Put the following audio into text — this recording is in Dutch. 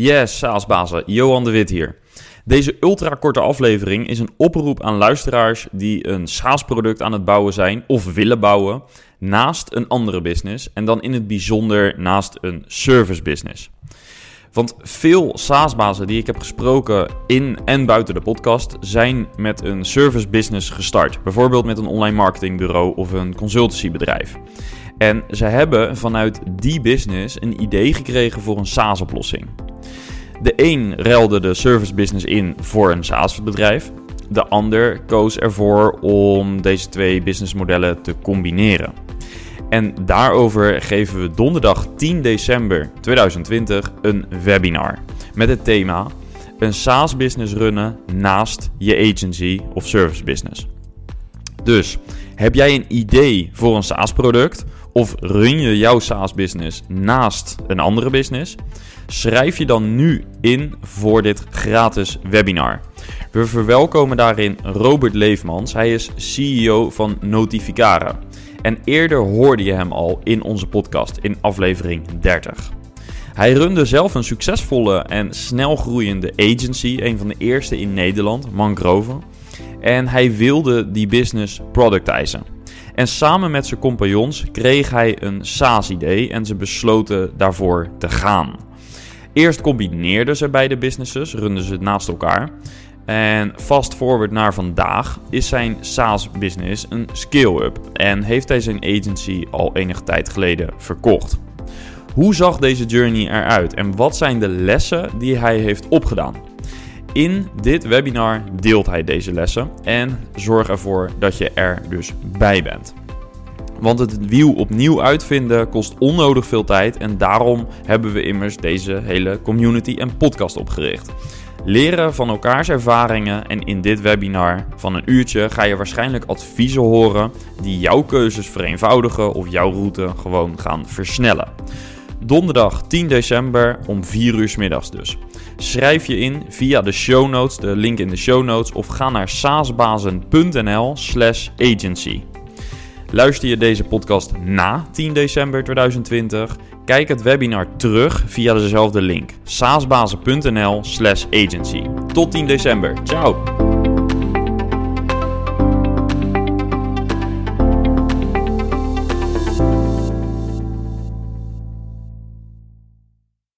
Yes, SaaS-bazen, Johan de Wit hier. Deze ultra-korte aflevering is een oproep aan luisteraars die een SaaS-product aan het bouwen zijn of willen bouwen naast een andere business en dan in het bijzonder naast een service business. Want veel SaaS-bazen die ik heb gesproken in en buiten de podcast zijn met een service business gestart. Bijvoorbeeld met een online marketingbureau of een consultancybedrijf. En ze hebben vanuit die business een idee gekregen voor een SaaS-oplossing. De een ruilde de service business in voor een SaaS-bedrijf. De ander koos ervoor om deze twee businessmodellen te combineren. En daarover geven we donderdag 10 december 2020 een webinar met het thema een SaaS-business runnen naast je agency of service business. Dus heb jij een idee voor een SaaS-product of run je jouw SaaS-business naast een andere business? Schrijf je dan nu in voor dit gratis webinar. We verwelkomen daarin Robert Leefmans. Hij is CEO van Notificare. En eerder hoorde je hem al in onze podcast in aflevering 30. Hij runde zelf een succesvolle en snel groeiende agency, een van de eerste in Nederland, Mangrove. En hij wilde die business productizen. En samen met zijn compagnons kreeg hij een SaaS-idee en ze besloten daarvoor te gaan. Eerst combineerden ze beide businesses, runden ze het naast elkaar. En fast forward naar vandaag is zijn SaaS-business een scale-up en heeft hij zijn agency al enige tijd geleden verkocht. Hoe zag deze journey eruit en wat zijn de lessen die hij heeft opgedaan? In dit webinar deelt hij deze lessen en zorg ervoor dat je er dus bij bent. Want het wiel opnieuw uitvinden kost onnodig veel tijd en daarom hebben we immers deze hele community en podcast opgericht. Leren van elkaars ervaringen en in dit webinar van een uurtje ga je waarschijnlijk adviezen horen die jouw keuzes vereenvoudigen of jouw route gewoon gaan versnellen. Donderdag 10 december om 4 uur middags dus. Schrijf je in via de show notes, de link in de show notes, of ga naar saasbazen.nl slash agency. Luister je deze podcast na 10 december 2020? Kijk het webinar terug via dezelfde link. saasbazen.nl slash agency. Tot 10 december. Ciao!